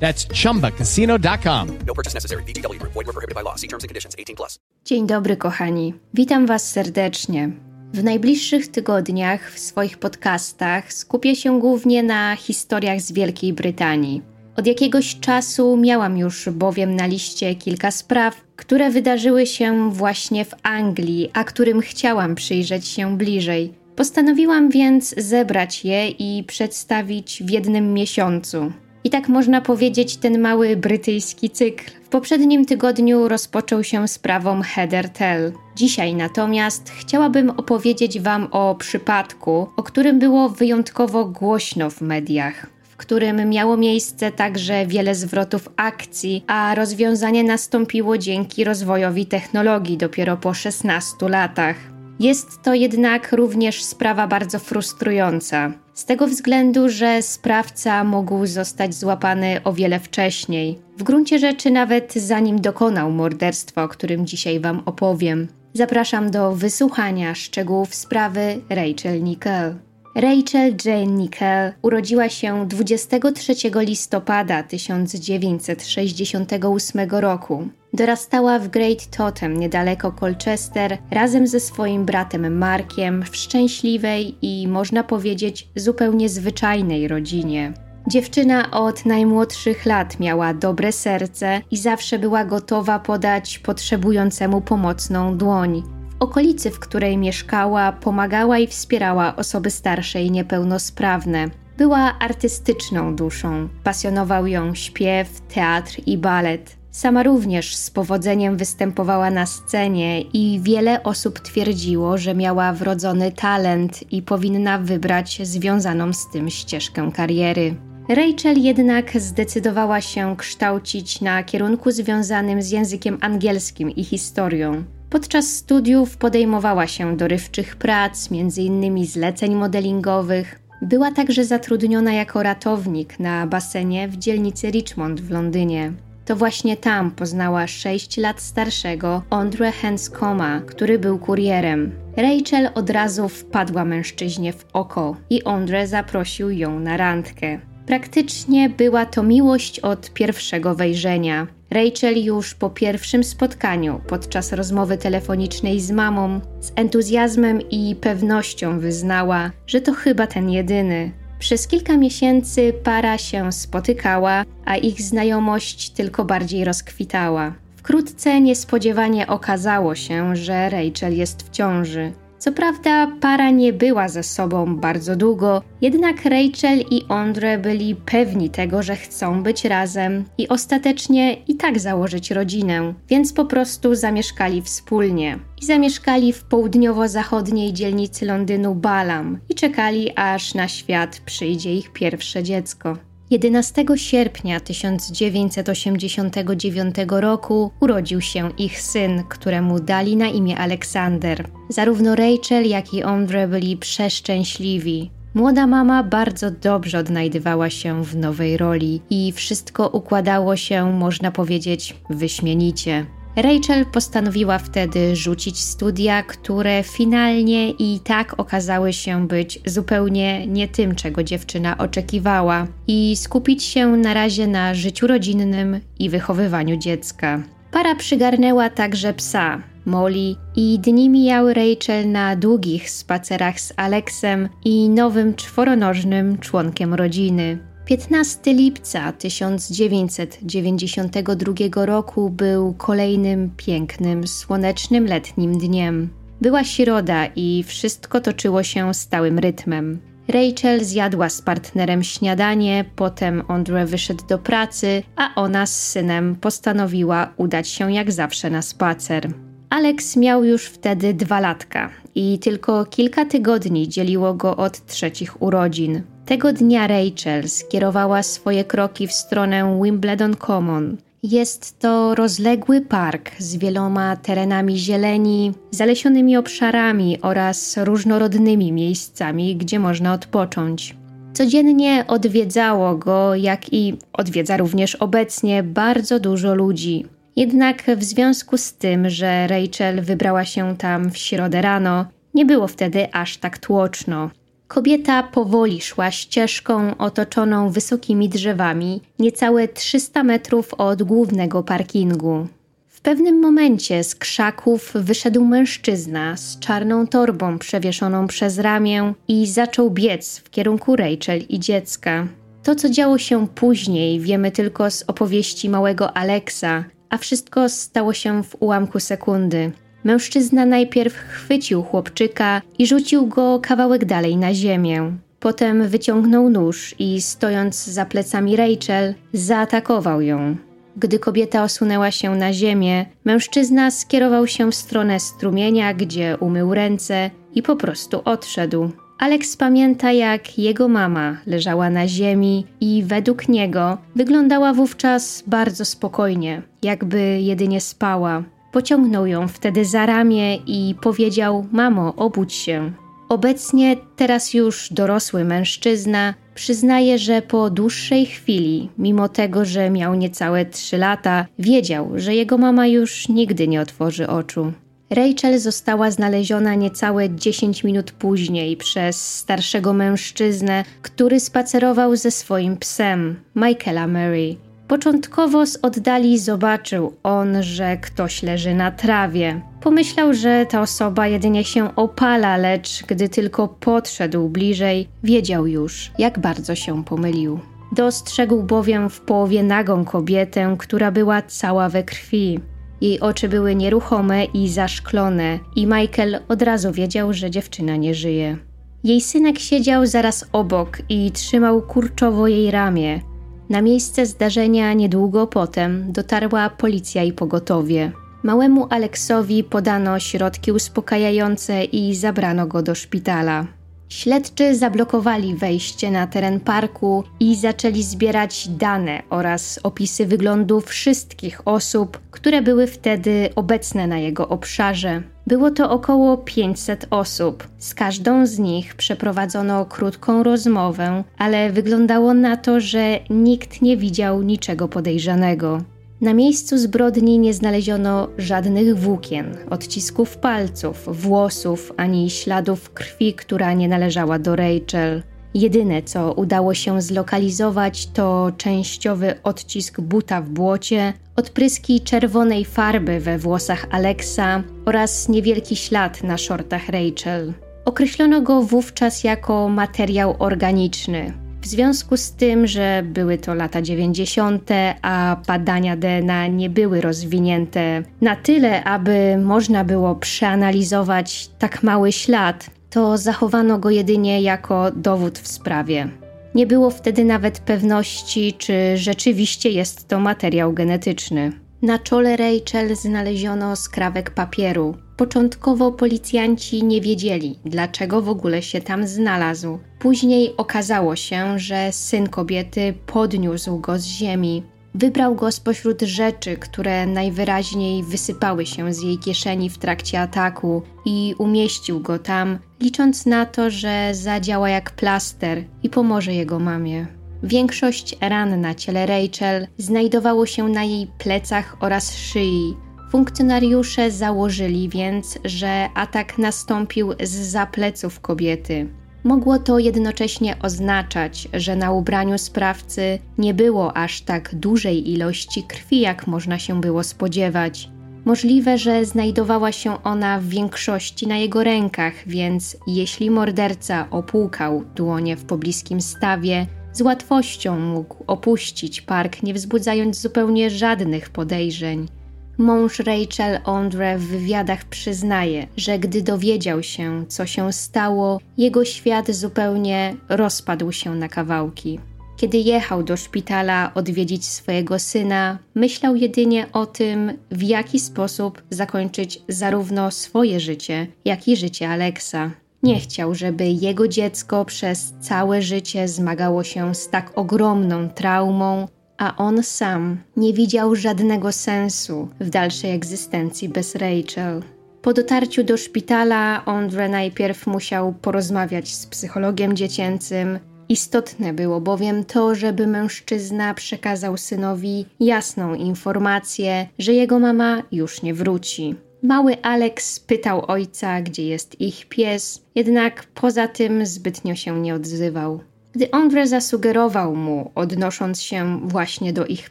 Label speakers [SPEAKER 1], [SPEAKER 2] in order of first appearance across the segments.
[SPEAKER 1] That's chumbacasino.com.
[SPEAKER 2] No purchase necessary. VGW Group. Void were prohibited by law. See terms and conditions. 18 plus.
[SPEAKER 3] Dzień dobry, kochani. Witam Was serdecznie. W najbliższych tygodniach w swoich podcastach skupię się głównie na historiach z Wielkiej Brytanii. Od jakiegoś czasu miałam już bowiem na liście kilka spraw, które wydarzyły się właśnie w Anglii, a którym chciałam przyjrzeć się bliżej. Postanowiłam więc zebrać je i przedstawić w jednym miesiącu. I tak można powiedzieć ten mały brytyjski cykl. W poprzednim tygodniu rozpoczął się sprawą Heather Tell. Dzisiaj natomiast chciałabym opowiedzieć Wam o przypadku, o którym było wyjątkowo głośno w mediach w którym miało miejsce także wiele zwrotów akcji, a rozwiązanie nastąpiło dzięki rozwojowi technologii dopiero po 16 latach. Jest to jednak również sprawa bardzo frustrująca. Z tego względu, że sprawca mógł zostać złapany o wiele wcześniej. W gruncie rzeczy nawet zanim dokonał morderstwa, o którym dzisiaj Wam opowiem. Zapraszam do wysłuchania szczegółów sprawy Rachel Nickel. Rachel Jane Nickel urodziła się 23 listopada 1968 roku. Dorastała w Great Totem niedaleko Colchester razem ze swoim bratem Markiem w szczęśliwej i można powiedzieć zupełnie zwyczajnej rodzinie. Dziewczyna od najmłodszych lat miała dobre serce i zawsze była gotowa podać potrzebującemu pomocną dłoń. W okolicy, w której mieszkała, pomagała i wspierała osoby starsze i niepełnosprawne. Była artystyczną duszą. Pasjonował ją śpiew, teatr i balet. Sama również z powodzeniem występowała na scenie i wiele osób twierdziło, że miała wrodzony talent i powinna wybrać związaną z tym ścieżkę kariery. Rachel jednak zdecydowała się kształcić na kierunku związanym z językiem angielskim i historią. Podczas studiów podejmowała się dorywczych prac, m.in. zleceń modelingowych. Była także zatrudniona jako ratownik na basenie w dzielnicy Richmond w Londynie. To właśnie tam poznała 6 lat starszego Andre Hanscoma, który był kurierem. Rachel od razu wpadła mężczyźnie w oko i Andre zaprosił ją na randkę. Praktycznie była to miłość od pierwszego wejrzenia. Rachel już po pierwszym spotkaniu, podczas rozmowy telefonicznej z mamą, z entuzjazmem i pewnością wyznała, że to chyba ten jedyny. Przez kilka miesięcy para się spotykała, a ich znajomość tylko bardziej rozkwitała. Wkrótce niespodziewanie okazało się, że Rachel jest w ciąży. Co prawda, para nie była ze sobą bardzo długo, jednak Rachel i Andre byli pewni tego, że chcą być razem i ostatecznie i tak założyć rodzinę, więc po prostu zamieszkali wspólnie. I zamieszkali w południowo-zachodniej dzielnicy Londynu Balam i czekali, aż na świat przyjdzie ich pierwsze dziecko. 11 sierpnia 1989 roku urodził się ich syn, któremu dali na imię Aleksander. Zarówno Rachel, jak i Andre byli przeszczęśliwi. Młoda mama bardzo dobrze odnajdywała się w nowej roli i wszystko układało się, można powiedzieć, wyśmienicie. Rachel postanowiła wtedy rzucić studia, które finalnie i tak okazały się być zupełnie nie tym, czego dziewczyna oczekiwała, i skupić się na razie na życiu rodzinnym i wychowywaniu dziecka. Para przygarnęła także psa, Molly, i dni mijały Rachel na długich spacerach z Alexem i nowym czworonożnym członkiem rodziny. 15 lipca 1992 roku był kolejnym pięknym, słonecznym letnim dniem. Była środa i wszystko toczyło się stałym rytmem. Rachel zjadła z partnerem śniadanie, potem Andre wyszedł do pracy, a ona z synem postanowiła udać się jak zawsze na spacer. Alex miał już wtedy dwa latka i tylko kilka tygodni dzieliło go od trzecich urodzin. Tego dnia Rachel skierowała swoje kroki w stronę Wimbledon Common. Jest to rozległy park z wieloma terenami zieleni, zalesionymi obszarami oraz różnorodnymi miejscami, gdzie można odpocząć. Codziennie odwiedzało go, jak i odwiedza również obecnie bardzo dużo ludzi. Jednak w związku z tym, że Rachel wybrała się tam w środę rano, nie było wtedy aż tak tłoczno. Kobieta powoli szła ścieżką otoczoną wysokimi drzewami, niecałe 300 metrów od głównego parkingu. W pewnym momencie z krzaków wyszedł mężczyzna z czarną torbą przewieszoną przez ramię i zaczął biec w kierunku Rachel i dziecka. To, co działo się później, wiemy tylko z opowieści małego Alexa, a wszystko stało się w ułamku sekundy. Mężczyzna najpierw chwycił chłopczyka i rzucił go kawałek dalej na ziemię. Potem wyciągnął nóż i stojąc za plecami Rachel, zaatakował ją. Gdy kobieta osunęła się na ziemię, mężczyzna skierował się w stronę strumienia, gdzie umył ręce i po prostu odszedł. Alex pamięta, jak jego mama leżała na ziemi i według niego wyglądała wówczas bardzo spokojnie, jakby jedynie spała. Pociągnął ją wtedy za ramię i powiedział: Mamo, obudź się. Obecnie, teraz już dorosły mężczyzna, przyznaje, że po dłuższej chwili, mimo tego, że miał niecałe trzy lata, wiedział, że jego mama już nigdy nie otworzy oczu. Rachel została znaleziona niecałe 10 minut później przez starszego mężczyznę, który spacerował ze swoim psem, Michaela Murray. Początkowo z oddali zobaczył on, że ktoś leży na trawie. Pomyślał, że ta osoba jedynie się opala, lecz gdy tylko podszedł bliżej, wiedział już, jak bardzo się pomylił. Dostrzegł bowiem w połowie nagą kobietę, która była cała we krwi. Jej oczy były nieruchome i zaszklone, i Michael od razu wiedział, że dziewczyna nie żyje. Jej synek siedział zaraz obok i trzymał kurczowo jej ramię. Na miejsce zdarzenia niedługo potem dotarła policja i pogotowie. Małemu Aleksowi podano środki uspokajające i zabrano go do szpitala. Śledczy zablokowali wejście na teren parku i zaczęli zbierać dane oraz opisy wyglądu wszystkich osób, które były wtedy obecne na jego obszarze. Było to około 500 osób. Z każdą z nich przeprowadzono krótką rozmowę, ale wyglądało na to, że nikt nie widział niczego podejrzanego. Na miejscu zbrodni nie znaleziono żadnych włókien, odcisków palców, włosów ani śladów krwi, która nie należała do Rachel. Jedyne, co udało się zlokalizować, to częściowy odcisk buta w błocie, odpryski czerwonej farby we włosach Alexa oraz niewielki ślad na shortach Rachel. Określono go wówczas jako materiał organiczny. W związku z tym, że były to lata 90., a badania DNA nie były rozwinięte na tyle, aby można było przeanalizować tak mały ślad, to zachowano go jedynie jako dowód w sprawie. Nie było wtedy nawet pewności, czy rzeczywiście jest to materiał genetyczny. Na czole Rachel znaleziono skrawek papieru. Początkowo policjanci nie wiedzieli, dlaczego w ogóle się tam znalazł. Później okazało się, że syn kobiety podniósł go z ziemi. Wybrał go spośród rzeczy, które najwyraźniej wysypały się z jej kieszeni w trakcie ataku i umieścił go tam, licząc na to, że zadziała jak plaster i pomoże jego mamie. Większość ran na ciele Rachel znajdowało się na jej plecach oraz szyi. Funkcjonariusze założyli więc, że atak nastąpił z zapleców kobiety. Mogło to jednocześnie oznaczać, że na ubraniu sprawcy nie było aż tak dużej ilości krwi, jak można się było spodziewać. Możliwe, że znajdowała się ona w większości na jego rękach, więc jeśli morderca opłukał dłonie w pobliskim stawie, Z łatwością mógł opuścić park, nie wzbudzając zupełnie żadnych podejrzeń. Mąż Rachel Andre w wywiadach przyznaje, że gdy dowiedział się, co się stało, jego świat zupełnie rozpadł się na kawałki. Kiedy jechał do szpitala odwiedzić swojego syna, myślał jedynie o tym, w jaki sposób zakończyć zarówno swoje życie, jak i życie Alexa. Nie chciał, żeby jego dziecko przez całe życie zmagało się z tak ogromną traumą, a on sam nie widział żadnego sensu w dalszej egzystencji bez Rachel. Po dotarciu do szpitala, Andre najpierw musiał porozmawiać z psychologiem dziecięcym. Istotne było bowiem to, żeby mężczyzna przekazał synowi jasną informację, że jego mama już nie wróci. Mały Alex pytał ojca, gdzie jest ich pies, jednak poza tym zbytnio się nie odzywał. Gdy Andre zasugerował mu, odnosząc się właśnie do ich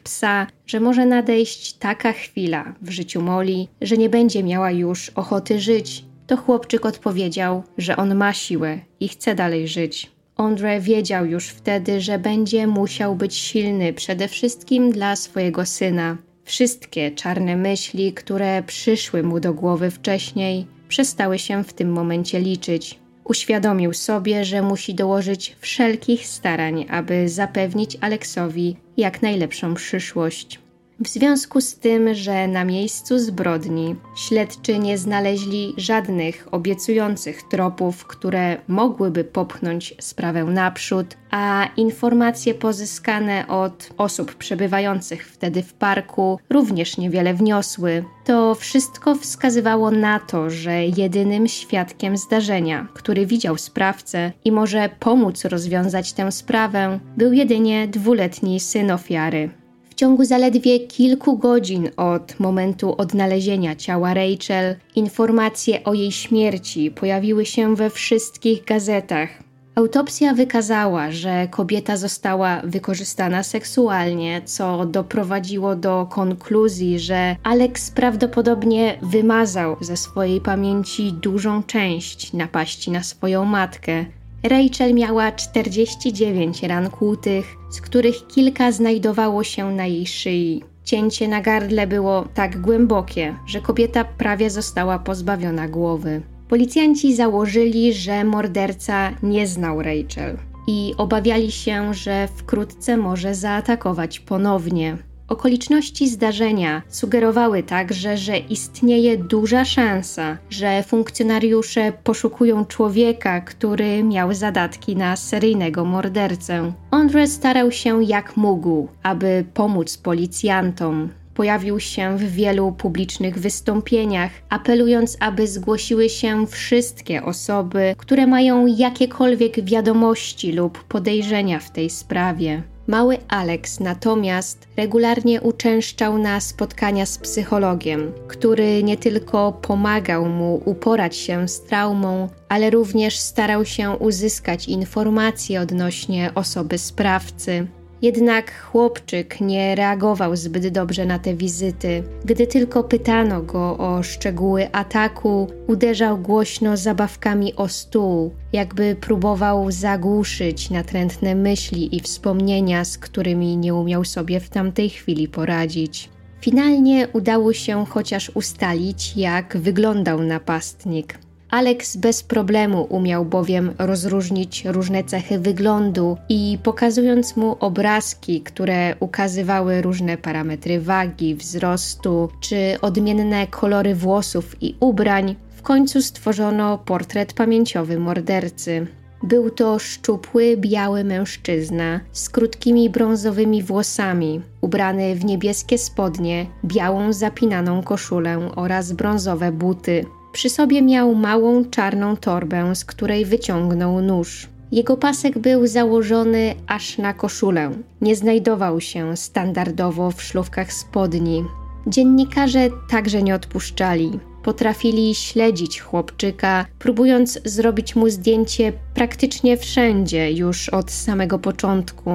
[SPEAKER 3] psa, że może nadejść taka chwila w życiu Molly, że nie będzie miała już ochoty żyć, to chłopczyk odpowiedział, że on ma siłę i chce dalej żyć. Andre wiedział już wtedy, że będzie musiał być silny przede wszystkim dla swojego syna. Wszystkie czarne myśli, które przyszły mu do głowy wcześniej, przestały się w tym momencie liczyć. Uświadomił sobie, że musi dołożyć wszelkich starań, aby zapewnić Aleksowi jak najlepszą przyszłość. W związku z tym, że na miejscu zbrodni śledczy nie znaleźli żadnych obiecujących tropów, które mogłyby popchnąć sprawę naprzód, a informacje pozyskane od osób przebywających wtedy w parku również niewiele wniosły, to wszystko wskazywało na to, że jedynym świadkiem zdarzenia, który widział sprawcę i może pomóc rozwiązać tę sprawę, był jedynie dwuletni syn ofiary ciągu zaledwie kilku godzin od momentu odnalezienia ciała Rachel, informacje o jej śmierci pojawiły się we wszystkich gazetach. Autopsja wykazała, że kobieta została wykorzystana seksualnie, co doprowadziło do konkluzji, że Alex prawdopodobnie wymazał ze swojej pamięci dużą część napaści na swoją matkę, Rachel miała 49 ran kłutych, z których kilka znajdowało się na jej szyi. Cięcie na gardle było tak głębokie, że kobieta prawie została pozbawiona głowy. Policjanci założyli, że morderca nie znał Rachel i obawiali się, że wkrótce może zaatakować ponownie. Okoliczności zdarzenia sugerowały także, że istnieje duża szansa, że funkcjonariusze poszukują człowieka, który miał zadatki na seryjnego mordercę. Andre starał się jak mógł, aby pomóc policjantom. Pojawił się w wielu publicznych wystąpieniach, apelując, aby zgłosiły się wszystkie osoby, które mają jakiekolwiek wiadomości lub podejrzenia w tej sprawie. Mały Alex natomiast regularnie uczęszczał na spotkania z psychologiem, który nie tylko pomagał mu uporać się z traumą, ale również starał się uzyskać informacje odnośnie osoby sprawcy. Jednak chłopczyk nie reagował zbyt dobrze na te wizyty. Gdy tylko pytano go o szczegóły ataku, uderzał głośno zabawkami o stół, jakby próbował zagłuszyć natrętne myśli i wspomnienia, z którymi nie umiał sobie w tamtej chwili poradzić. Finalnie udało się chociaż ustalić, jak wyglądał napastnik. Alex bez problemu umiał bowiem rozróżnić różne cechy wyglądu i pokazując mu obrazki, które ukazywały różne parametry wagi, wzrostu czy odmienne kolory włosów i ubrań, w końcu stworzono portret pamięciowy mordercy. Był to szczupły, biały mężczyzna z krótkimi brązowymi włosami, ubrany w niebieskie spodnie, białą zapinaną koszulę oraz brązowe buty. Przy sobie miał małą czarną torbę, z której wyciągnął nóż. Jego pasek był założony aż na koszulę. Nie znajdował się standardowo w szlówkach spodni. Dziennikarze także nie odpuszczali. Potrafili śledzić chłopczyka, próbując zrobić mu zdjęcie praktycznie wszędzie już od samego początku.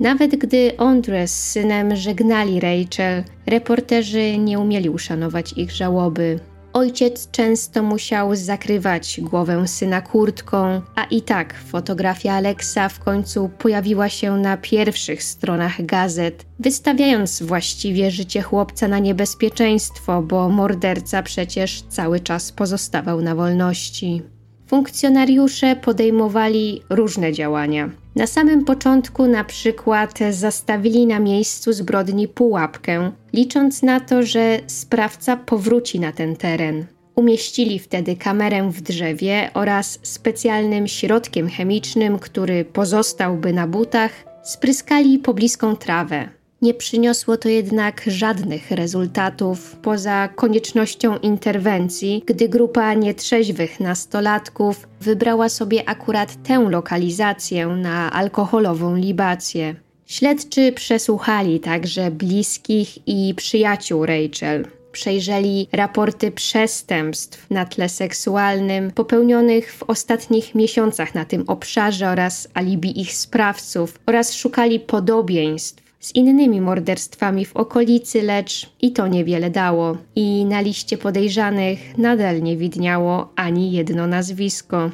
[SPEAKER 3] Nawet gdy Andre z synem żegnali Rachel, reporterzy nie umieli uszanować ich żałoby. Ojciec często musiał zakrywać głowę syna kurtką, a i tak fotografia Aleksa w końcu pojawiła się na pierwszych stronach gazet, wystawiając właściwie życie chłopca na niebezpieczeństwo, bo morderca przecież cały czas pozostawał na wolności. Funkcjonariusze podejmowali różne działania. Na samym początku na przykład zastawili na miejscu zbrodni pułapkę, licząc na to, że sprawca powróci na ten teren. Umieścili wtedy kamerę w drzewie oraz specjalnym środkiem chemicznym, który pozostałby na butach, spryskali pobliską trawę. Nie przyniosło to jednak żadnych rezultatów poza koniecznością interwencji, gdy grupa nietrzeźwych nastolatków wybrała sobie akurat tę lokalizację na alkoholową libację. Śledczy przesłuchali także bliskich i przyjaciół Rachel. Przejrzeli raporty przestępstw na tle seksualnym popełnionych w ostatnich miesiącach na tym obszarze oraz alibi ich sprawców oraz szukali podobieństw z innymi morderstwami w okolicy, lecz i to niewiele dało. I na liście podejrzanych nadal nie widniało ani jedno nazwisko.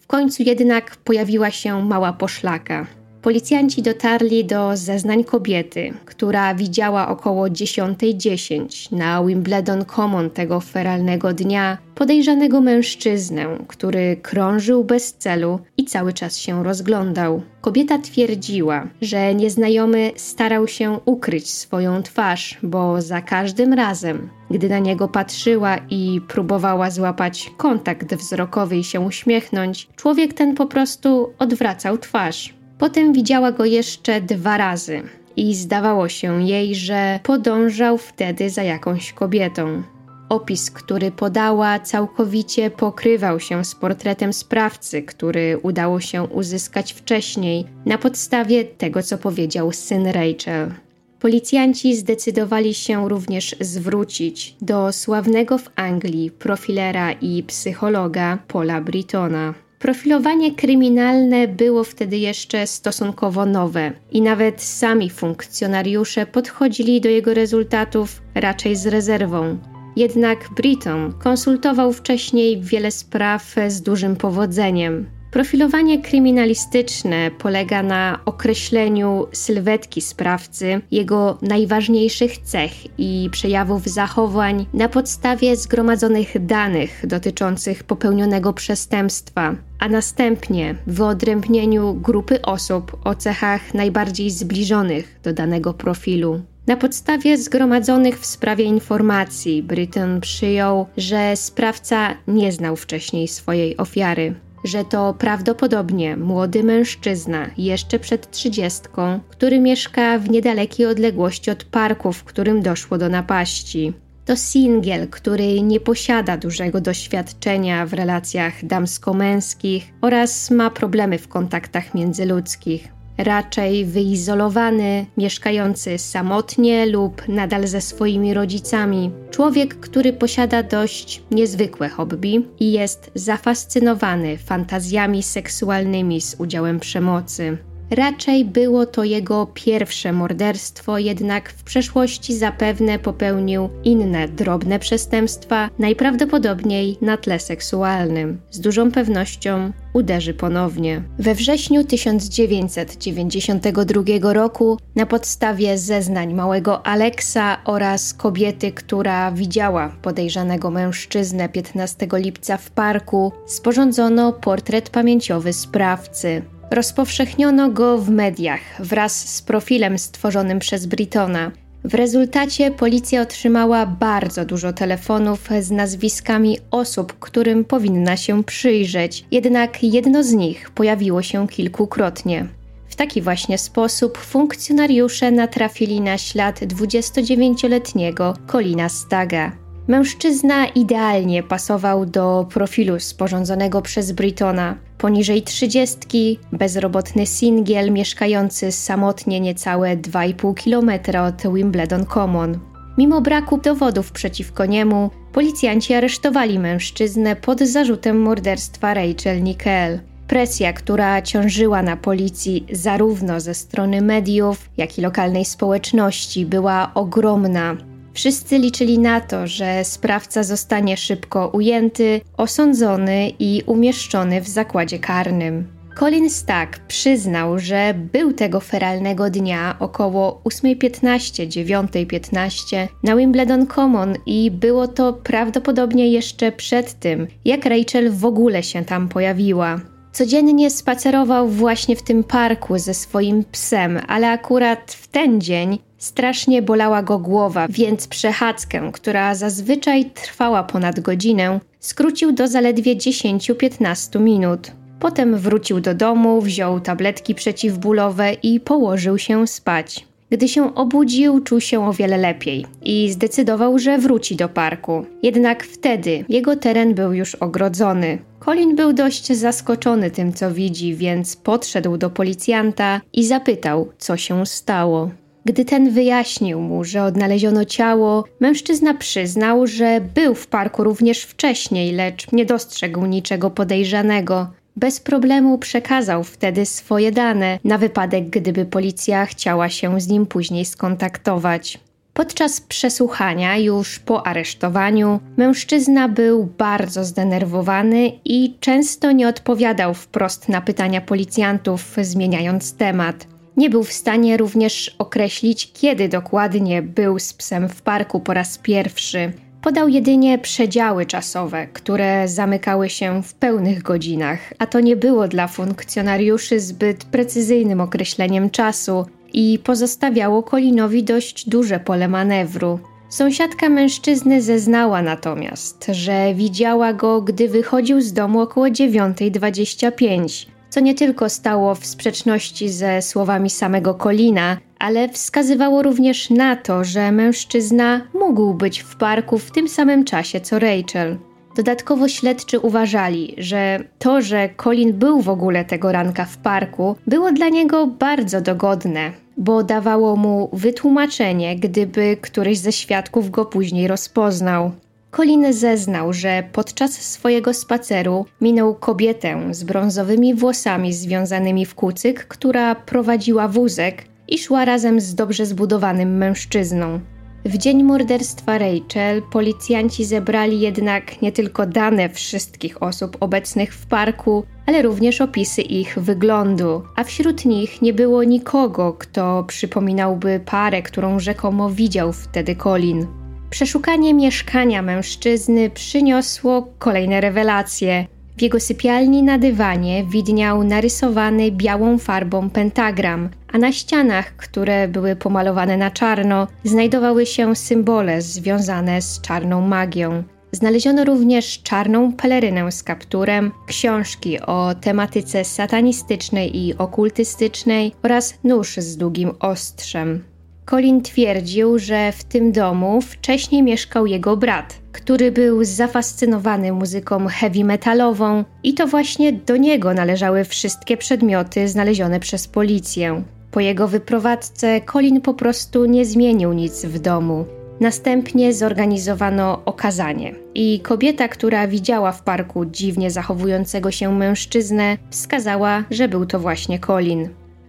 [SPEAKER 3] W końcu jednak pojawiła się mała poszlaka. Policjanci dotarli do zeznań kobiety, która widziała około 10.10 na Wimbledon Common tego feralnego dnia podejrzanego mężczyznę, który krążył bez celu i cały czas się rozglądał. Kobieta twierdziła, że nieznajomy starał się ukryć swoją twarz, bo za każdym razem, gdy na niego patrzyła i próbowała złapać kontakt wzrokowy i się uśmiechnąć, człowiek ten po prostu odwracał twarz. Potem widziała go jeszcze dwa razy i zdawało się jej, że podążał wtedy za jakąś kobietą. Opis, który podała, całkowicie pokrywał się z portretem sprawcy, który udało się uzyskać wcześniej na podstawie tego, co powiedział syn Rachel. Policjanci zdecydowali się również zwrócić do sławnego w Anglii profilera i psychologa Paula Britona. Profilowanie kryminalne było wtedy jeszcze stosunkowo nowe i nawet sami funkcjonariusze podchodzili do jego rezultatów raczej z rezerwą. Jednak Britton konsultował wcześniej wiele spraw z dużym powodzeniem. Profilowanie kryminalistyczne polega na określeniu sylwetki sprawcy, jego najważniejszych cech i przejawów zachowań na podstawie zgromadzonych danych dotyczących popełnionego przestępstwa, a następnie wyodrębnieniu grupy osób o cechach najbardziej zbliżonych do danego profilu. Na podstawie zgromadzonych w sprawie informacji, Britton przyjął, że sprawca nie znał wcześniej swojej ofiary że to prawdopodobnie młody mężczyzna, jeszcze przed trzydziestką, który mieszka w niedalekiej odległości od parku, w którym doszło do napaści. To singiel, który nie posiada dużego doświadczenia w relacjach damsko-męskich oraz ma problemy w kontaktach międzyludzkich raczej wyizolowany, mieszkający samotnie lub nadal ze swoimi rodzicami. Człowiek, który posiada dość niezwykłe hobby i jest zafascynowany fantazjami seksualnymi z udziałem przemocy. Raczej było to jego pierwsze morderstwo, jednak w przeszłości zapewne popełnił inne drobne przestępstwa, najprawdopodobniej na tle seksualnym. Z dużą pewnością uderzy ponownie. We wrześniu 1992 roku, na podstawie zeznań małego Aleksa oraz kobiety, która widziała podejrzanego mężczyznę 15 lipca w parku, sporządzono portret pamięciowy sprawcy. Rozpowszechniono go w mediach wraz z profilem stworzonym przez Britona. W rezultacie policja otrzymała bardzo dużo telefonów z nazwiskami osób, którym powinna się przyjrzeć, jednak jedno z nich pojawiło się kilkukrotnie. W taki właśnie sposób funkcjonariusze natrafili na ślad 29-letniego Colina Staga. Mężczyzna idealnie pasował do profilu sporządzonego przez Britona. Poniżej trzydziestki, bezrobotny singiel mieszkający samotnie niecałe 2,5 km od Wimbledon Common. Mimo braku dowodów przeciwko niemu, policjanci aresztowali mężczyznę pod zarzutem morderstwa Rachel Nickel. Presja, która ciążyła na policji zarówno ze strony mediów, jak i lokalnej społeczności, była ogromna. Wszyscy liczyli na to, że sprawca zostanie szybko ujęty, osądzony i umieszczony w zakładzie karnym. Colin Stack przyznał, że był tego feralnego dnia około 8.15, 9.15 na Wimbledon Common i było to prawdopodobnie jeszcze przed tym, jak Rachel w ogóle się tam pojawiła. Codziennie spacerował właśnie w tym parku ze swoim psem, ale akurat w ten dzień strasznie bolała go głowa, więc przechadzkę, która zazwyczaj trwała ponad godzinę, skrócił do zaledwie 10-15 minut. Potem wrócił do domu, wziął tabletki przeciwbólowe i położył się spać. Gdy się obudził, czuł się o wiele lepiej i zdecydował, że wróci do parku. Jednak wtedy jego teren był już ogrodzony. Colin był dość zaskoczony tym, co widzi, więc podszedł do policjanta i zapytał, co się stało. Gdy ten wyjaśnił mu, że odnaleziono ciało, mężczyzna przyznał, że był w parku również wcześniej, lecz nie dostrzegł niczego podejrzanego. Bez problemu przekazał wtedy swoje dane na wypadek, gdyby policja chciała się z nim później skontaktować. Podczas przesłuchania, już po aresztowaniu, mężczyzna był bardzo zdenerwowany i często nie odpowiadał wprost na pytania policjantów, zmieniając temat. Nie był w stanie również określić, kiedy dokładnie był z psem w parku po raz pierwszy. Podał jedynie przedziały czasowe, które zamykały się w pełnych godzinach, a to nie było dla funkcjonariuszy zbyt precyzyjnym określeniem czasu i pozostawiało Kolinowi dość duże pole manewru. Sąsiadka mężczyzny zeznała natomiast, że widziała go, gdy wychodził z domu około 9.25, co nie tylko stało w sprzeczności ze słowami samego Kolina, ale wskazywało również na to, że mężczyzna mógł być w parku w tym samym czasie co Rachel. Dodatkowo śledczy uważali, że to, że Colin był w ogóle tego ranka w parku, było dla niego bardzo dogodne, bo dawało mu wytłumaczenie, gdyby któryś ze świadków go później rozpoznał. Colin zeznał, że podczas swojego spaceru minął kobietę z brązowymi włosami związanymi w kucyk, która prowadziła wózek i szła razem z dobrze zbudowanym mężczyzną. W dzień morderstwa Rachel policjanci zebrali jednak nie tylko dane wszystkich osób obecnych w parku, ale również opisy ich wyglądu, a wśród nich nie było nikogo, kto przypominałby parę, którą rzekomo widział wtedy Colin. Przeszukanie mieszkania mężczyzny przyniosło kolejne rewelacje. W jego sypialni na dywanie widniał narysowany białą farbą pentagram, a na ścianach, które były pomalowane na czarno, znajdowały się symbole związane z czarną magią. Znaleziono również czarną pelerynę z kapturem, książki o tematyce satanistycznej i okultystycznej oraz nóż z długim ostrzem. Colin twierdził, że w tym domu wcześniej mieszkał jego brat, który był zafascynowany muzyką heavy metalową i to właśnie do niego należały wszystkie przedmioty znalezione przez policję. Po jego wyprowadzce Colin po prostu nie zmienił nic w domu. Następnie zorganizowano okazanie i kobieta, która widziała w parku dziwnie zachowującego się mężczyznę, wskazała, że był to właśnie Colin.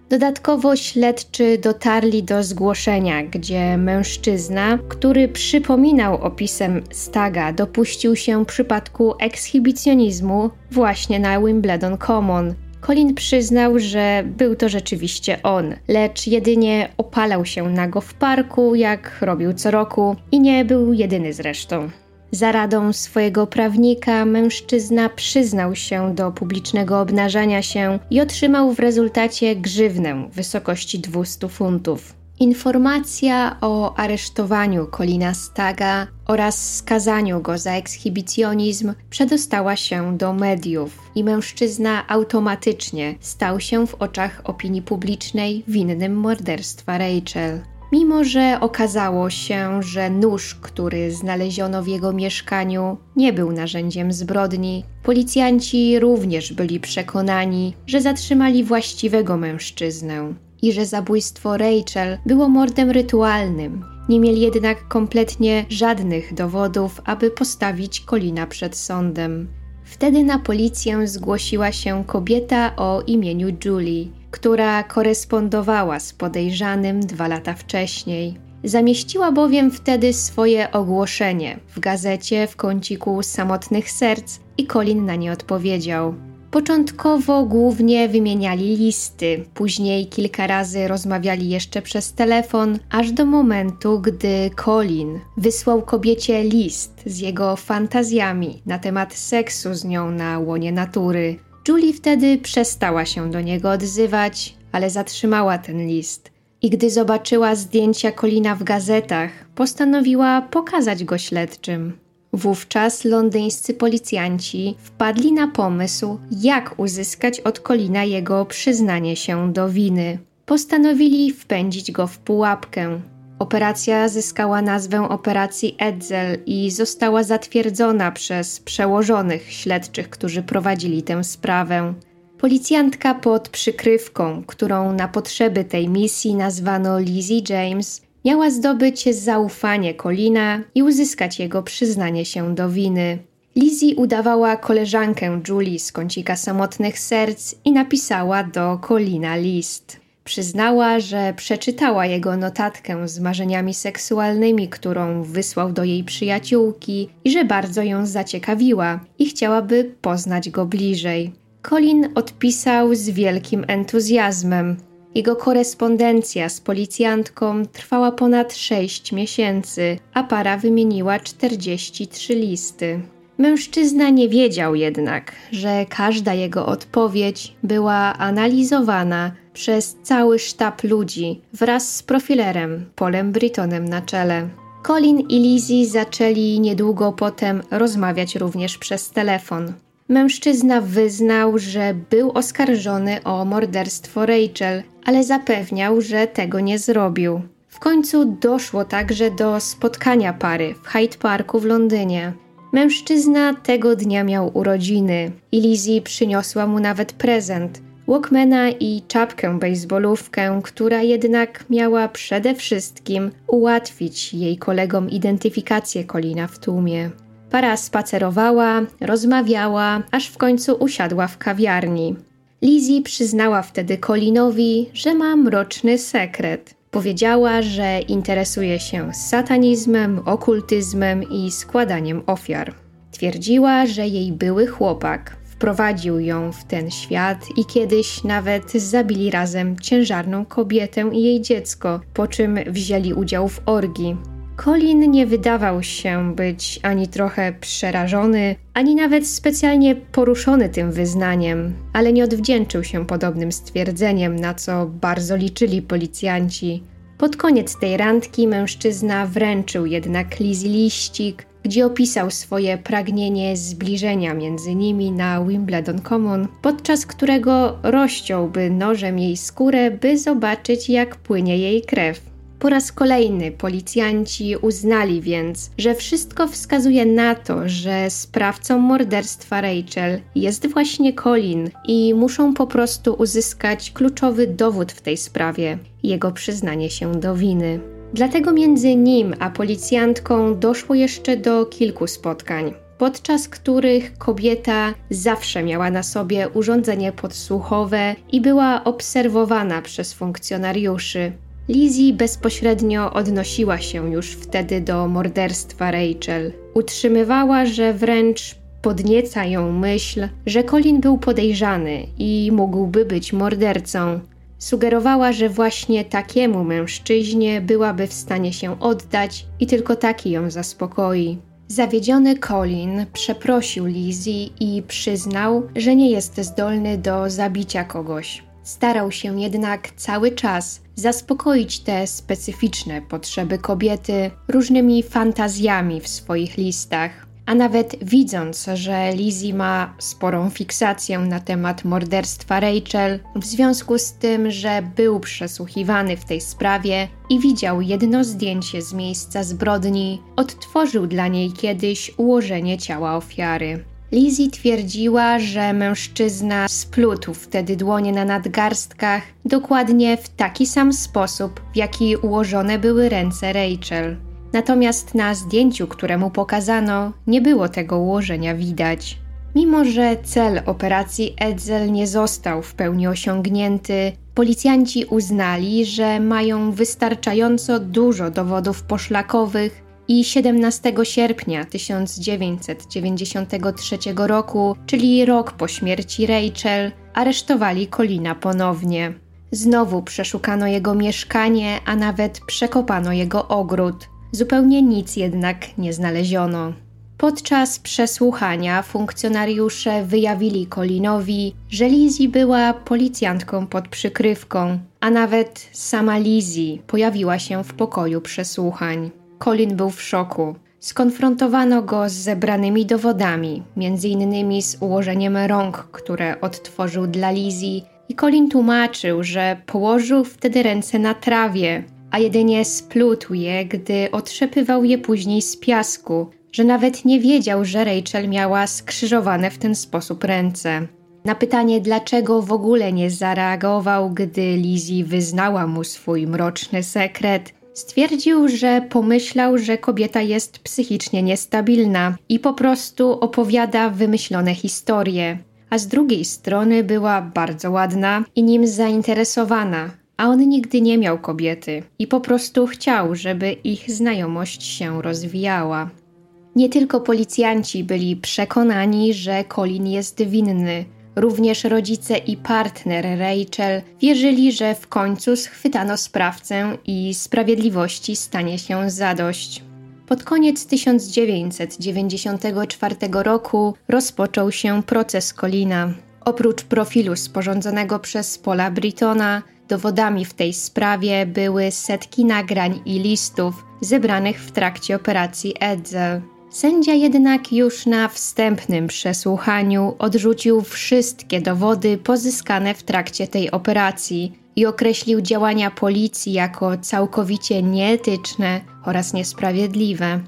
[SPEAKER 3] Dodatkowo śledczy dotarli do zgłoszenia, gdzie mężczyzna, który przypominał opisem Staga, dopuścił się przypadku ekshibicjonizmu właśnie na Wimbledon Common. Colin przyznał, że był to rzeczywiście on, lecz jedynie opalał się nago w parku, jak robił co roku, i nie był jedyny zresztą. Za radą swojego prawnika mężczyzna przyznał się do publicznego obnażania się i otrzymał w rezultacie grzywnę w wysokości 200 funtów. Informacja o aresztowaniu Kolina Staga oraz skazaniu go za ekshibicjonizm przedostała się do mediów i mężczyzna automatycznie stał się w oczach opinii publicznej winnym morderstwa Rachel. Mimo, że okazało się, że nóż, który znaleziono w jego mieszkaniu, nie był narzędziem zbrodni, policjanci również byli przekonani, że zatrzymali właściwego mężczyznę i że zabójstwo Rachel było mordem rytualnym. Nie mieli jednak kompletnie żadnych dowodów, aby postawić Kolina przed sądem. Wtedy na policję zgłosiła się kobieta o imieniu Julie która korespondowała z podejrzanym dwa lata wcześniej. Zamieściła bowiem wtedy swoje ogłoszenie w gazecie w kąciku samotnych serc i Colin na nie odpowiedział. Początkowo głównie wymieniali listy, później kilka razy rozmawiali jeszcze przez telefon, aż do momentu, gdy Colin wysłał kobiecie list z jego fantazjami na temat seksu z nią na łonie natury. Julie wtedy przestała się do niego odzywać, ale zatrzymała ten list. I gdy zobaczyła zdjęcia Colina w gazetach, postanowiła pokazać go śledczym. Wówczas londyńscy policjanci wpadli na pomysł, jak uzyskać od Kolina jego przyznanie się do winy. Postanowili wpędzić go w pułapkę. Operacja zyskała nazwę Operacji Edzel i została zatwierdzona przez przełożonych śledczych, którzy prowadzili tę sprawę. Policjantka pod przykrywką, którą na potrzeby tej misji nazwano Lizzie James, miała zdobyć zaufanie Colina i uzyskać jego przyznanie się do winy. Lizzie udawała koleżankę Julie z kącika samotnych serc i napisała do Colina list. Przyznała, że przeczytała jego notatkę z marzeniami seksualnymi, którą wysłał do jej przyjaciółki i że bardzo ją zaciekawiła i chciałaby poznać go bliżej. Colin odpisał z wielkim entuzjazmem. Jego korespondencja z policjantką trwała ponad 6 miesięcy, a para wymieniła 43 listy. Mężczyzna nie wiedział jednak, że każda jego odpowiedź była analizowana przez cały sztab ludzi wraz z profilerem Polem Britonem na czele. Colin i Lizzie zaczęli niedługo potem rozmawiać również przez telefon. Mężczyzna wyznał, że był oskarżony o morderstwo Rachel, ale zapewniał, że tego nie zrobił. W końcu doszło także do spotkania pary w Hyde Parku w Londynie. Mężczyzna tego dnia miał urodziny i Lizzie przyniosła mu nawet prezent Walkmana i czapkę bejsbolówkę, która jednak miała przede wszystkim ułatwić jej kolegom identyfikację Kolina w tłumie. Para spacerowała, rozmawiała, aż w końcu usiadła w kawiarni. Lizzie przyznała wtedy Colinowi, że ma mroczny sekret. Powiedziała, że interesuje się satanizmem, okultyzmem i składaniem ofiar. Twierdziła, że jej były chłopak wprowadził ją w ten świat i kiedyś nawet zabili razem ciężarną kobietę i jej dziecko, po czym wzięli udział w orgii. Colin nie wydawał się być ani trochę przerażony, ani nawet specjalnie poruszony tym wyznaniem, ale nie odwdzięczył się podobnym stwierdzeniem, na co bardzo liczyli policjanci. Pod koniec tej randki mężczyzna wręczył jednak Lizzie liścik, gdzie opisał swoje pragnienie zbliżenia między nimi na Wimbledon Common, podczas którego rozciąłby nożem jej skórę, by zobaczyć jak płynie jej krew. Po raz kolejny policjanci uznali więc, że wszystko wskazuje na to, że sprawcą morderstwa Rachel jest właśnie Colin i muszą po prostu uzyskać kluczowy dowód w tej sprawie jego przyznanie się do winy. Dlatego między nim a policjantką doszło jeszcze do kilku spotkań podczas których kobieta zawsze miała na sobie urządzenie podsłuchowe i była obserwowana przez funkcjonariuszy. Lizzie bezpośrednio odnosiła się już wtedy do morderstwa Rachel. Utrzymywała, że wręcz podnieca ją myśl, że Colin był podejrzany i mógłby być mordercą. Sugerowała, że właśnie takiemu mężczyźnie byłaby w stanie się oddać i tylko taki ją zaspokoi. Zawiedziony Colin przeprosił Lizzie i przyznał, że nie jest zdolny do zabicia kogoś. Starał się jednak cały czas zaspokoić te specyficzne potrzeby kobiety różnymi fantazjami w swoich listach. A nawet widząc, że Lizzie ma sporą fiksację na temat morderstwa Rachel, w związku z tym, że był przesłuchiwany w tej sprawie i widział jedno zdjęcie z miejsca zbrodni, odtworzył dla niej kiedyś ułożenie ciała ofiary. Lizzie twierdziła, że mężczyzna splótł wtedy dłonie na nadgarstkach dokładnie w taki sam sposób, w jaki ułożone były ręce Rachel. Natomiast na zdjęciu, któremu pokazano, nie było tego ułożenia widać. Mimo, że cel operacji Edzel nie został w pełni osiągnięty, Policjanci uznali, że mają wystarczająco dużo dowodów poszlakowych i 17 sierpnia 1993 roku, czyli rok po śmierci Rachel, aresztowali Colina ponownie. Znowu przeszukano jego mieszkanie, a nawet przekopano jego ogród. Zupełnie nic jednak nie znaleziono. Podczas przesłuchania funkcjonariusze wyjawili Colinowi, że Lizzie była policjantką pod przykrywką, a nawet sama Lizzie pojawiła się w pokoju przesłuchań. Colin był w szoku. Skonfrontowano go z zebranymi dowodami, m.in. z ułożeniem rąk, które odtworzył dla Lizzie, i Colin tłumaczył, że położył wtedy ręce na trawie, a jedynie splótł je, gdy otrzepywał je później z piasku, że nawet nie wiedział, że Rachel miała skrzyżowane w ten sposób ręce. Na pytanie, dlaczego w ogóle nie zareagował, gdy Lizzie wyznała mu swój mroczny sekret, stwierdził, że pomyślał, że kobieta jest psychicznie niestabilna i po prostu opowiada wymyślone historie. A z drugiej strony była bardzo ładna i nim zainteresowana, a on nigdy nie miał kobiety i po prostu chciał, żeby ich znajomość się rozwijała. Nie tylko policjanci byli przekonani, że Colin jest winny. Również rodzice i partner Rachel wierzyli, że w końcu schwytano sprawcę i sprawiedliwości stanie się zadość. Pod koniec 1994 roku rozpoczął się proces Colina. Oprócz profilu sporządzonego przez Paula Britona, dowodami w tej sprawie były setki nagrań i listów zebranych w trakcie operacji Edsel. Sędzia jednak już na wstępnym przesłuchaniu odrzucił wszystkie dowody pozyskane w trakcie tej operacji i określił działania policji jako całkowicie nieetyczne oraz niesprawiedliwe.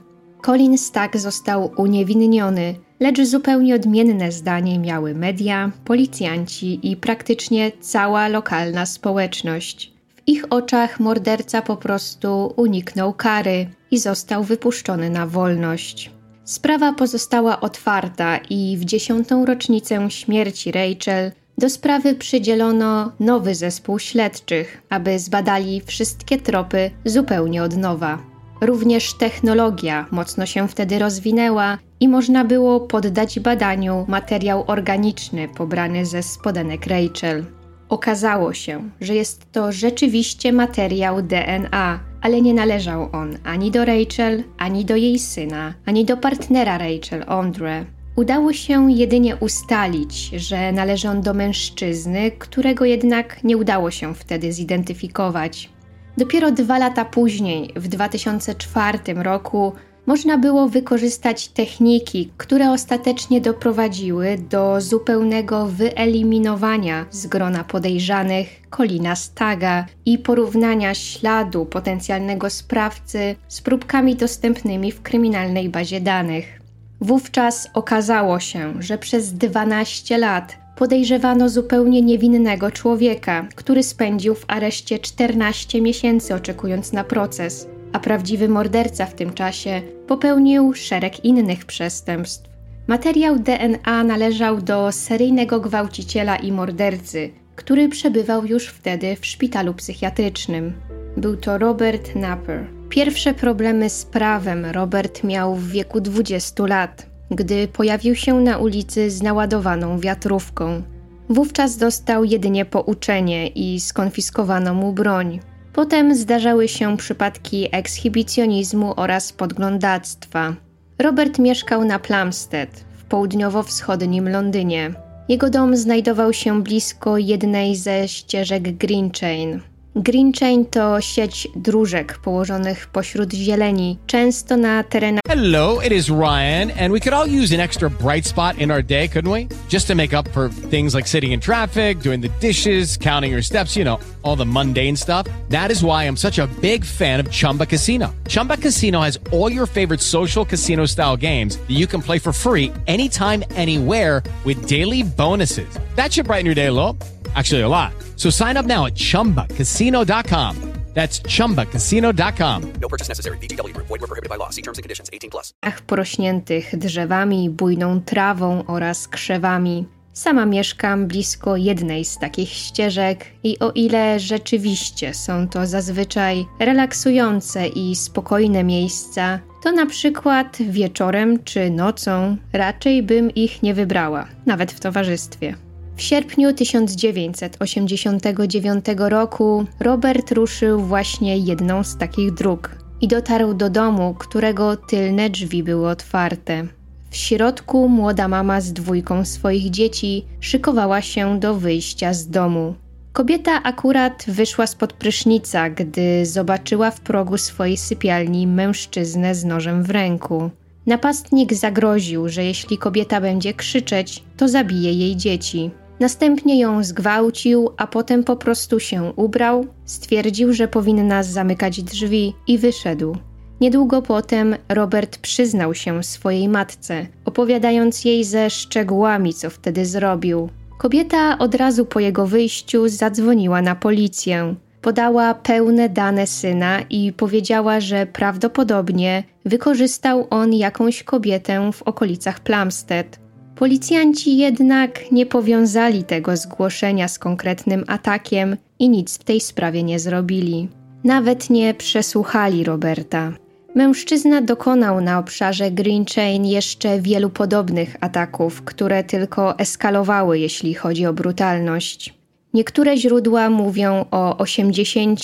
[SPEAKER 3] Colin Stack został uniewinniony, lecz zupełnie odmienne zdanie miały media, policjanci i praktycznie cała lokalna społeczność. W ich oczach morderca po prostu uniknął kary i został wypuszczony na wolność. Sprawa pozostała otwarta i w dziesiątą rocznicę śmierci Rachel do sprawy przydzielono nowy zespół śledczych, aby zbadali wszystkie tropy zupełnie od nowa. Również technologia mocno się wtedy rozwinęła i można było poddać badaniu materiał organiczny pobrany ze spodenek Rachel. Okazało się, że jest to rzeczywiście materiał DNA, ale nie należał on ani do Rachel, ani do jej syna, ani do partnera Rachel, Andre. Udało się jedynie ustalić, że należy on do mężczyzny, którego jednak nie udało się wtedy zidentyfikować. Dopiero dwa lata później, w 2004 roku, można było wykorzystać techniki, które ostatecznie doprowadziły do zupełnego wyeliminowania z grona podejrzanych Kolina Staga i porównania śladu potencjalnego sprawcy z próbkami dostępnymi w kryminalnej bazie danych. Wówczas okazało się, że przez 12 lat podejrzewano zupełnie niewinnego człowieka, który spędził w areszcie 14 miesięcy oczekując na proces a prawdziwy morderca w tym czasie popełnił szereg innych przestępstw. Materiał DNA należał do seryjnego gwałciciela i mordercy, który przebywał już wtedy w szpitalu psychiatrycznym. Był to Robert Napper. Pierwsze problemy z prawem Robert miał w wieku 20 lat, gdy pojawił się na ulicy z naładowaną wiatrówką. Wówczas dostał jedynie pouczenie i skonfiskowano mu broń. Potem zdarzały się przypadki ekshibicjonizmu oraz podglądactwa. Robert mieszkał na Plumstead w południowo-wschodnim Londynie. Jego dom znajdował się blisko jednej ze ścieżek Green Chain. Green Chain to sieć dróżek położonych pośród zieleni, często na terenach.
[SPEAKER 1] Hello, it is Ryan, and we could all use an extra bright spot in our day, couldn't we? Just to make up for things like sitting in traffic, doing the dishes, counting your steps, you know, all the mundane stuff. That is why I'm such a big fan of Chumba Casino. Chumba Casino has all your favorite social casino style games that you can play for free anytime, anywhere with daily bonuses. That should brighten your day a little. Actually, a lot. So sign up now at chumbacasino.com. That's chumbacasino.com.
[SPEAKER 2] No purchase necessary. VGW Group. Void were prohibited by law. See terms and conditions. 18 plus.
[SPEAKER 3] porośniętych drzewami, bujną trawą oraz krzewami. Sama mieszkam blisko jednej z takich ścieżek i o ile rzeczywiście są to zazwyczaj relaksujące i spokojne miejsca, to na przykład wieczorem czy nocą raczej bym ich nie wybrała, nawet w towarzystwie. W sierpniu 1989 roku Robert ruszył właśnie jedną z takich dróg i dotarł do domu, którego tylne drzwi były otwarte. W środku młoda mama z dwójką swoich dzieci szykowała się do wyjścia z domu. Kobieta akurat wyszła spod prysznica, gdy zobaczyła w progu swojej sypialni mężczyznę z nożem w ręku. Napastnik zagroził, że jeśli kobieta będzie krzyczeć, to zabije jej dzieci. Następnie ją zgwałcił, a potem po prostu się ubrał, stwierdził, że powinna zamykać drzwi i wyszedł. Niedługo potem Robert przyznał się swojej matce, opowiadając jej ze szczegółami, co wtedy zrobił. Kobieta od razu po jego wyjściu zadzwoniła na policję. Podała pełne dane syna i powiedziała, że prawdopodobnie wykorzystał on jakąś kobietę w okolicach Plumstead. Policjanci jednak nie powiązali tego zgłoszenia z konkretnym atakiem i nic w tej sprawie nie zrobili. Nawet nie przesłuchali Roberta. Mężczyzna dokonał na obszarze Green Chain jeszcze wielu podobnych ataków, które tylko eskalowały, jeśli chodzi o brutalność. Niektóre źródła mówią o 80,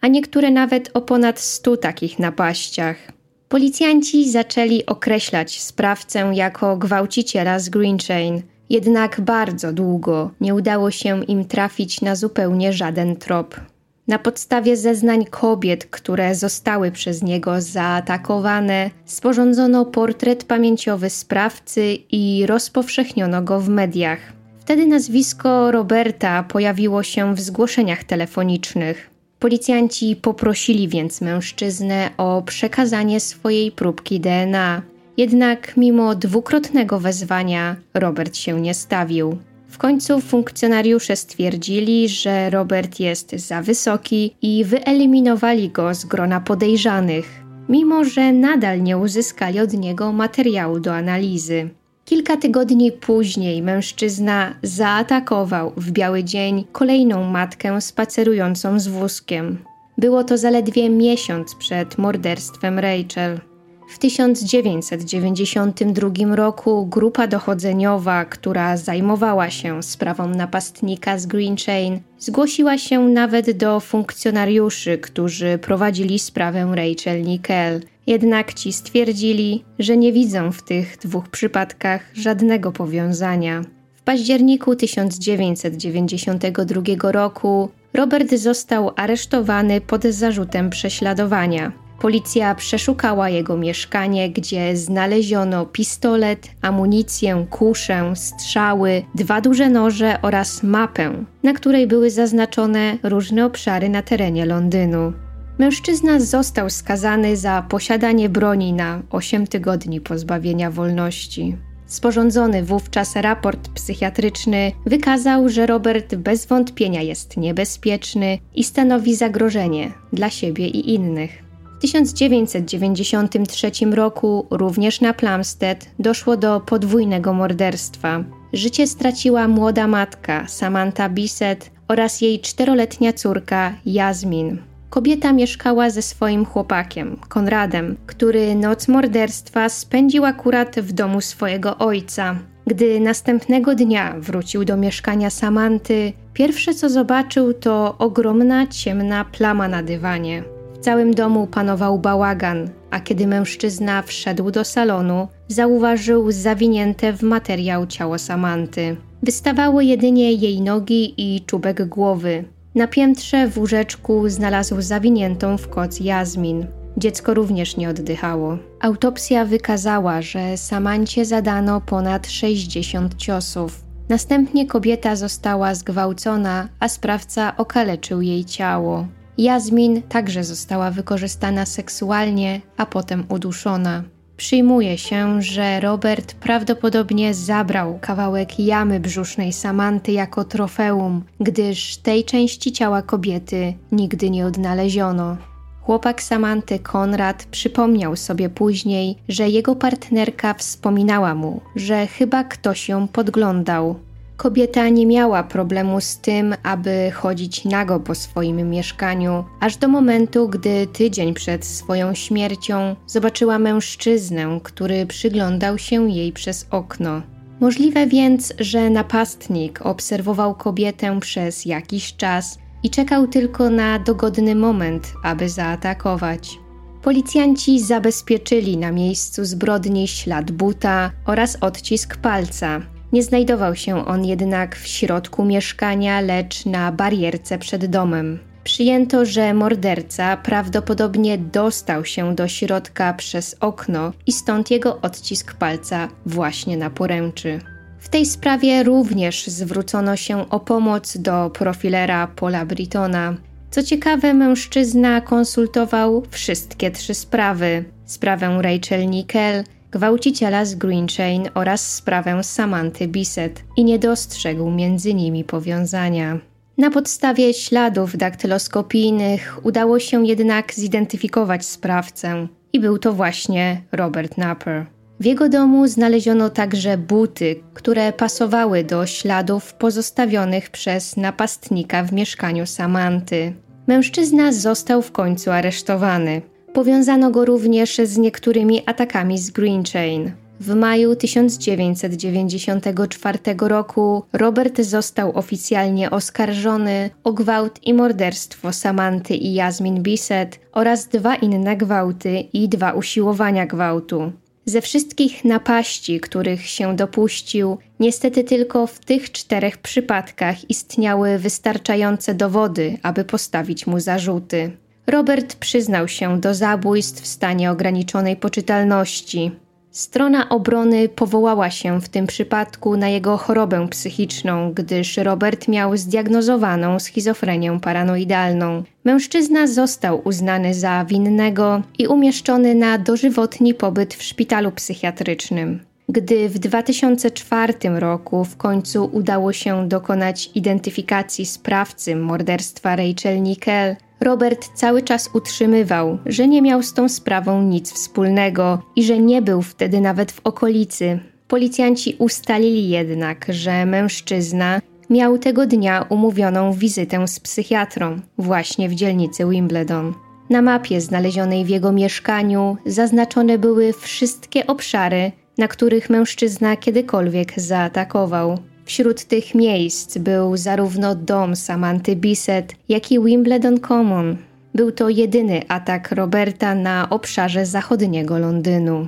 [SPEAKER 3] a niektóre nawet o ponad 100 takich napaściach. Policjanci zaczęli określać sprawcę jako gwałciciela z Green Chain, jednak bardzo długo nie udało się im trafić na zupełnie żaden trop. Na podstawie zeznań kobiet, które zostały przez niego zaatakowane, sporządzono portret pamięciowy sprawcy i rozpowszechniono go w mediach. Wtedy nazwisko Roberta pojawiło się w zgłoszeniach telefonicznych. Policjanci poprosili więc mężczyznę o przekazanie swojej próbki DNA. Jednak mimo dwukrotnego wezwania Robert się nie stawił. W końcu funkcjonariusze stwierdzili, że Robert jest za wysoki i wyeliminowali go z grona podejrzanych, mimo że nadal nie uzyskali od niego materiału do analizy. Kilka tygodni później mężczyzna zaatakował w biały dzień kolejną matkę spacerującą z wózkiem. Było to zaledwie miesiąc przed morderstwem Rachel. W 1992 roku grupa dochodzeniowa, która zajmowała się sprawą napastnika z Green Chain, zgłosiła się nawet do funkcjonariuszy, którzy prowadzili sprawę Rachel Nickel. Jednak ci stwierdzili, że nie widzą w tych dwóch przypadkach żadnego powiązania. W październiku 1992 roku Robert został aresztowany pod zarzutem prześladowania. Policja przeszukała jego mieszkanie, gdzie znaleziono pistolet, amunicję, kuszę, strzały, dwa duże noże oraz mapę, na której były zaznaczone różne obszary na terenie Londynu. Mężczyzna został skazany za posiadanie broni na 8 tygodni pozbawienia wolności. Sporządzony wówczas raport psychiatryczny wykazał, że Robert bez wątpienia jest niebezpieczny i stanowi zagrożenie dla siebie i innych. W 1993 roku również na Plumstead doszło do podwójnego morderstwa. Życie straciła młoda matka Samantha Bissett oraz jej czteroletnia córka Jasmin. Kobieta mieszkała ze swoim chłopakiem, Konradem, który noc morderstwa spędził akurat w domu swojego ojca. Gdy następnego dnia wrócił do mieszkania Samanty, pierwsze co zobaczył to ogromna ciemna plama na dywanie. W całym domu panował bałagan, a kiedy mężczyzna wszedł do salonu, zauważył zawinięte w materiał ciało Samanty. Wystawały jedynie jej nogi i czubek głowy. Na piętrze w łóżeczku znalazł zawiniętą w koc Jazmin. Dziecko również nie oddychało. Autopsja wykazała, że Samancie zadano ponad 60 ciosów. Następnie kobieta została zgwałcona, a sprawca okaleczył jej ciało. Jazmin także została wykorzystana seksualnie, a potem uduszona. Przyjmuje się, że Robert prawdopodobnie zabrał kawałek jamy brzusznej Samanty jako trofeum, gdyż tej części ciała kobiety nigdy nie odnaleziono. Chłopak Samanty Konrad przypomniał sobie później, że jego partnerka wspominała mu, że chyba ktoś ją podglądał. Kobieta nie miała problemu z tym, aby chodzić nago po swoim mieszkaniu, aż do momentu, gdy tydzień przed swoją śmiercią zobaczyła mężczyznę, który przyglądał się jej przez okno. Możliwe więc, że napastnik obserwował kobietę przez jakiś czas i czekał tylko na dogodny moment, aby zaatakować. Policjanci zabezpieczyli na miejscu zbrodni ślad buta oraz odcisk palca. Nie znajdował się on jednak w środku mieszkania, lecz na barierce przed domem. Przyjęto, że morderca prawdopodobnie dostał się do środka przez okno i stąd jego odcisk palca właśnie na poręczy. W tej sprawie również zwrócono się o pomoc do profilera Paula Britona. Co ciekawe, mężczyzna konsultował wszystkie trzy sprawy: sprawę Rachel Nickel, gwałciciela z Green Chain oraz sprawę Samanty Bisset i nie dostrzegł między nimi powiązania. Na podstawie śladów daktyloskopijnych udało się jednak zidentyfikować sprawcę i był to właśnie Robert Napper. W jego domu znaleziono także buty, które pasowały do śladów pozostawionych przez napastnika w mieszkaniu Samanty. Mężczyzna został w końcu aresztowany. Powiązano go również z niektórymi atakami z Green Chain. W maju 1994 roku Robert został oficjalnie oskarżony o gwałt i morderstwo Samanty i Jasmin Bisset oraz dwa inne gwałty i dwa usiłowania gwałtu. Ze wszystkich napaści, których się dopuścił, niestety tylko w tych czterech przypadkach istniały wystarczające dowody, aby postawić mu zarzuty. Robert przyznał się do zabójstw w stanie ograniczonej poczytalności. Strona obrony powołała się w tym przypadku na jego chorobę psychiczną, gdyż Robert miał zdiagnozowaną schizofrenię paranoidalną. Mężczyzna został uznany za winnego i umieszczony na dożywotni pobyt w szpitalu psychiatrycznym. Gdy w 2004 roku w końcu udało się dokonać identyfikacji sprawcy morderstwa Rachel Nickel, Robert cały czas utrzymywał, że nie miał z tą sprawą nic wspólnego i że nie był wtedy nawet w okolicy. Policjanci ustalili jednak, że mężczyzna miał tego dnia umówioną wizytę z psychiatrą właśnie w dzielnicy Wimbledon. Na mapie znalezionej w jego mieszkaniu zaznaczone były wszystkie obszary, na których mężczyzna kiedykolwiek zaatakował. Wśród tych miejsc był zarówno dom Samanty Bisset, jak i Wimbledon Common. Był to jedyny atak Roberta na obszarze zachodniego Londynu.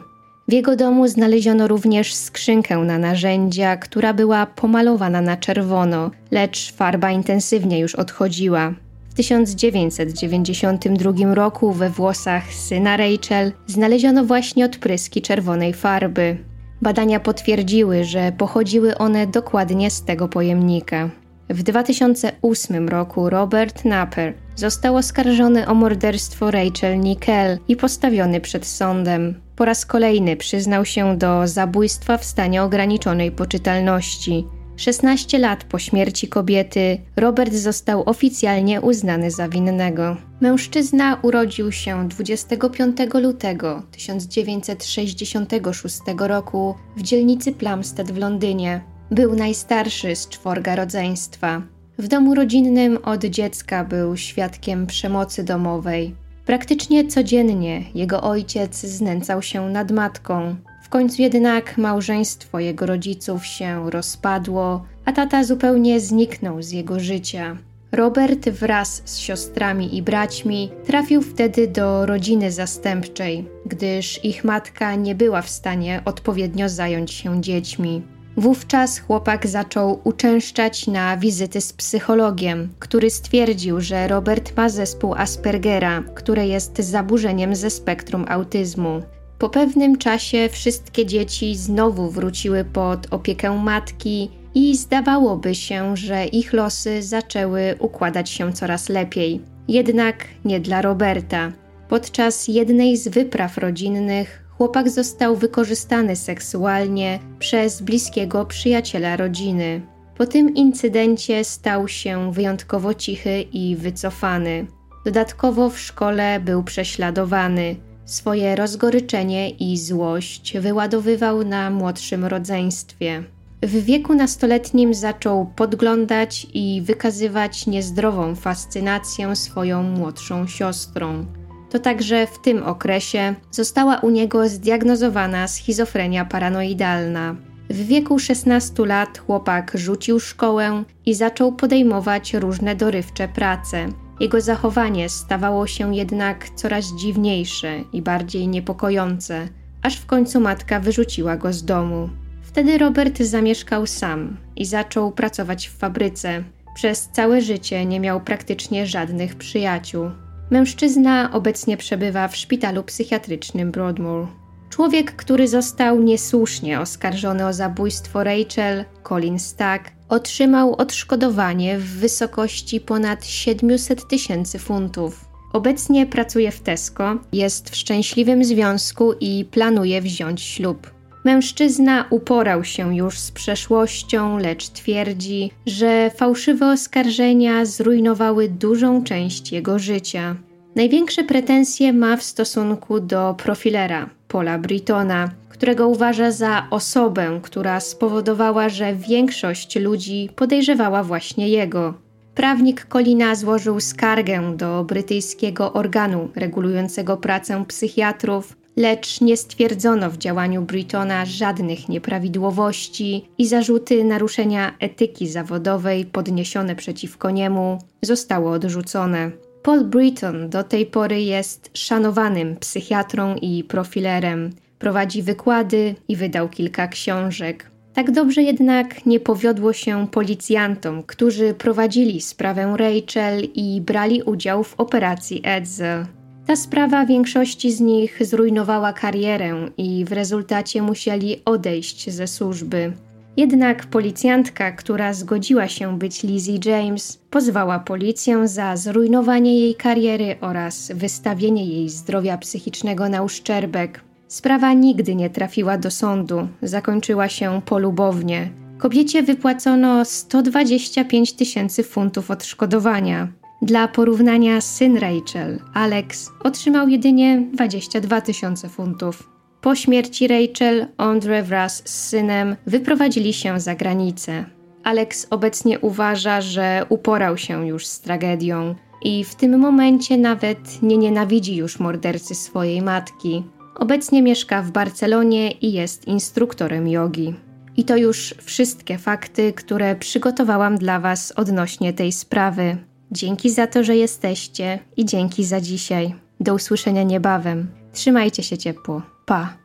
[SPEAKER 3] W jego domu znaleziono również skrzynkę na narzędzia, która była pomalowana na czerwono, lecz farba intensywnie już odchodziła. W 1992 roku we włosach syna Rachel znaleziono właśnie odpryski czerwonej farby. Badania potwierdziły, że pochodziły one dokładnie z tego pojemnika. W 2008 roku Robert Napper został oskarżony o morderstwo Rachel Nickel i postawiony przed sądem. Po raz kolejny przyznał się do zabójstwa w stanie ograniczonej poczytalności. 16 lat po śmierci kobiety, Robert został oficjalnie uznany za winnego. Mężczyzna urodził się 25 lutego 1966 roku w dzielnicy Plumstead w Londynie. Był najstarszy z czworga rodzeństwa. W domu rodzinnym od dziecka był świadkiem przemocy domowej. Praktycznie codziennie jego ojciec znęcał się nad matką końcu jednak małżeństwo jego rodziców się rozpadło, a tata zupełnie zniknął z jego życia. Robert wraz z siostrami i braćmi trafił wtedy do rodziny zastępczej, gdyż ich matka nie była w stanie odpowiednio zająć się dziećmi. Wówczas chłopak zaczął uczęszczać na wizyty z psychologiem, który stwierdził, że Robert ma zespół Aspergera, które jest zaburzeniem ze spektrum autyzmu. Po pewnym czasie wszystkie dzieci znowu wróciły pod opiekę matki i zdawałoby się, że ich losy zaczęły układać się coraz lepiej. Jednak nie dla Roberta. Podczas jednej z wypraw rodzinnych chłopak został wykorzystany seksualnie przez bliskiego przyjaciela rodziny. Po tym incydencie stał się wyjątkowo cichy i wycofany. Dodatkowo w szkole był prześladowany. Swoje rozgoryczenie i złość wyładowywał na młodszym rodzeństwie. W wieku nastoletnim zaczął podglądać i wykazywać niezdrową fascynację swoją młodszą siostrą. To także w tym okresie została u niego zdiagnozowana schizofrenia paranoidalna. W wieku 16 lat chłopak rzucił szkołę i zaczął podejmować różne dorywcze prace. Jego zachowanie stawało się jednak coraz dziwniejsze i bardziej niepokojące, aż w końcu matka wyrzuciła go z domu. Wtedy Robert zamieszkał sam i zaczął pracować w fabryce. Przez całe życie nie miał praktycznie żadnych przyjaciół. Mężczyzna obecnie przebywa w szpitalu psychiatrycznym Broadmoor. Człowiek, który został niesłusznie oskarżony o zabójstwo Rachel, Colin Stack, otrzymał odszkodowanie w wysokości ponad 700 tysięcy funtów. Obecnie pracuje w Tesco, jest w szczęśliwym związku i planuje wziąć ślub. Mężczyzna uporał się już z przeszłością, lecz twierdzi, że fałszywe oskarżenia zrujnowały dużą część jego życia. Największe pretensje ma w stosunku do profilera Paula Britona, którego uważa za osobę, która spowodowała, że większość ludzi podejrzewała właśnie jego. Prawnik Colina złożył skargę do brytyjskiego organu regulującego pracę psychiatrów, lecz nie stwierdzono w działaniu Britona żadnych nieprawidłowości i zarzuty naruszenia etyki zawodowej podniesione przeciwko niemu zostały odrzucone. Paul Britton do tej pory jest szanowanym psychiatrą i profilerem. Prowadzi wykłady i wydał kilka książek. Tak dobrze jednak nie powiodło się policjantom, którzy prowadzili sprawę Rachel i brali udział w operacji Edsel. Ta sprawa większości z nich zrujnowała karierę i w rezultacie musieli odejść ze służby. Jednak policjantka, która zgodziła się być Lizzie James, pozwała policję za zrujnowanie jej kariery oraz wystawienie jej zdrowia psychicznego na uszczerbek. Sprawa nigdy nie trafiła do sądu, zakończyła się polubownie. Kobiecie wypłacono 125 tysięcy funtów odszkodowania. Dla porównania syn Rachel, Alex, otrzymał jedynie 22 tysiące funtów. Po śmierci Rachel, Andre wraz z synem wyprowadzili się za granicę. Alex obecnie uważa, że uporał się już z tragedią i w tym momencie nawet nie nienawidzi już mordercy swojej matki. Obecnie mieszka w Barcelonie i jest instruktorem jogi. I to już wszystkie fakty, które przygotowałam dla Was odnośnie tej sprawy. Dzięki za to, że jesteście i dzięki za dzisiaj. Do usłyszenia niebawem. Trzymajcie się ciepło. preocupar.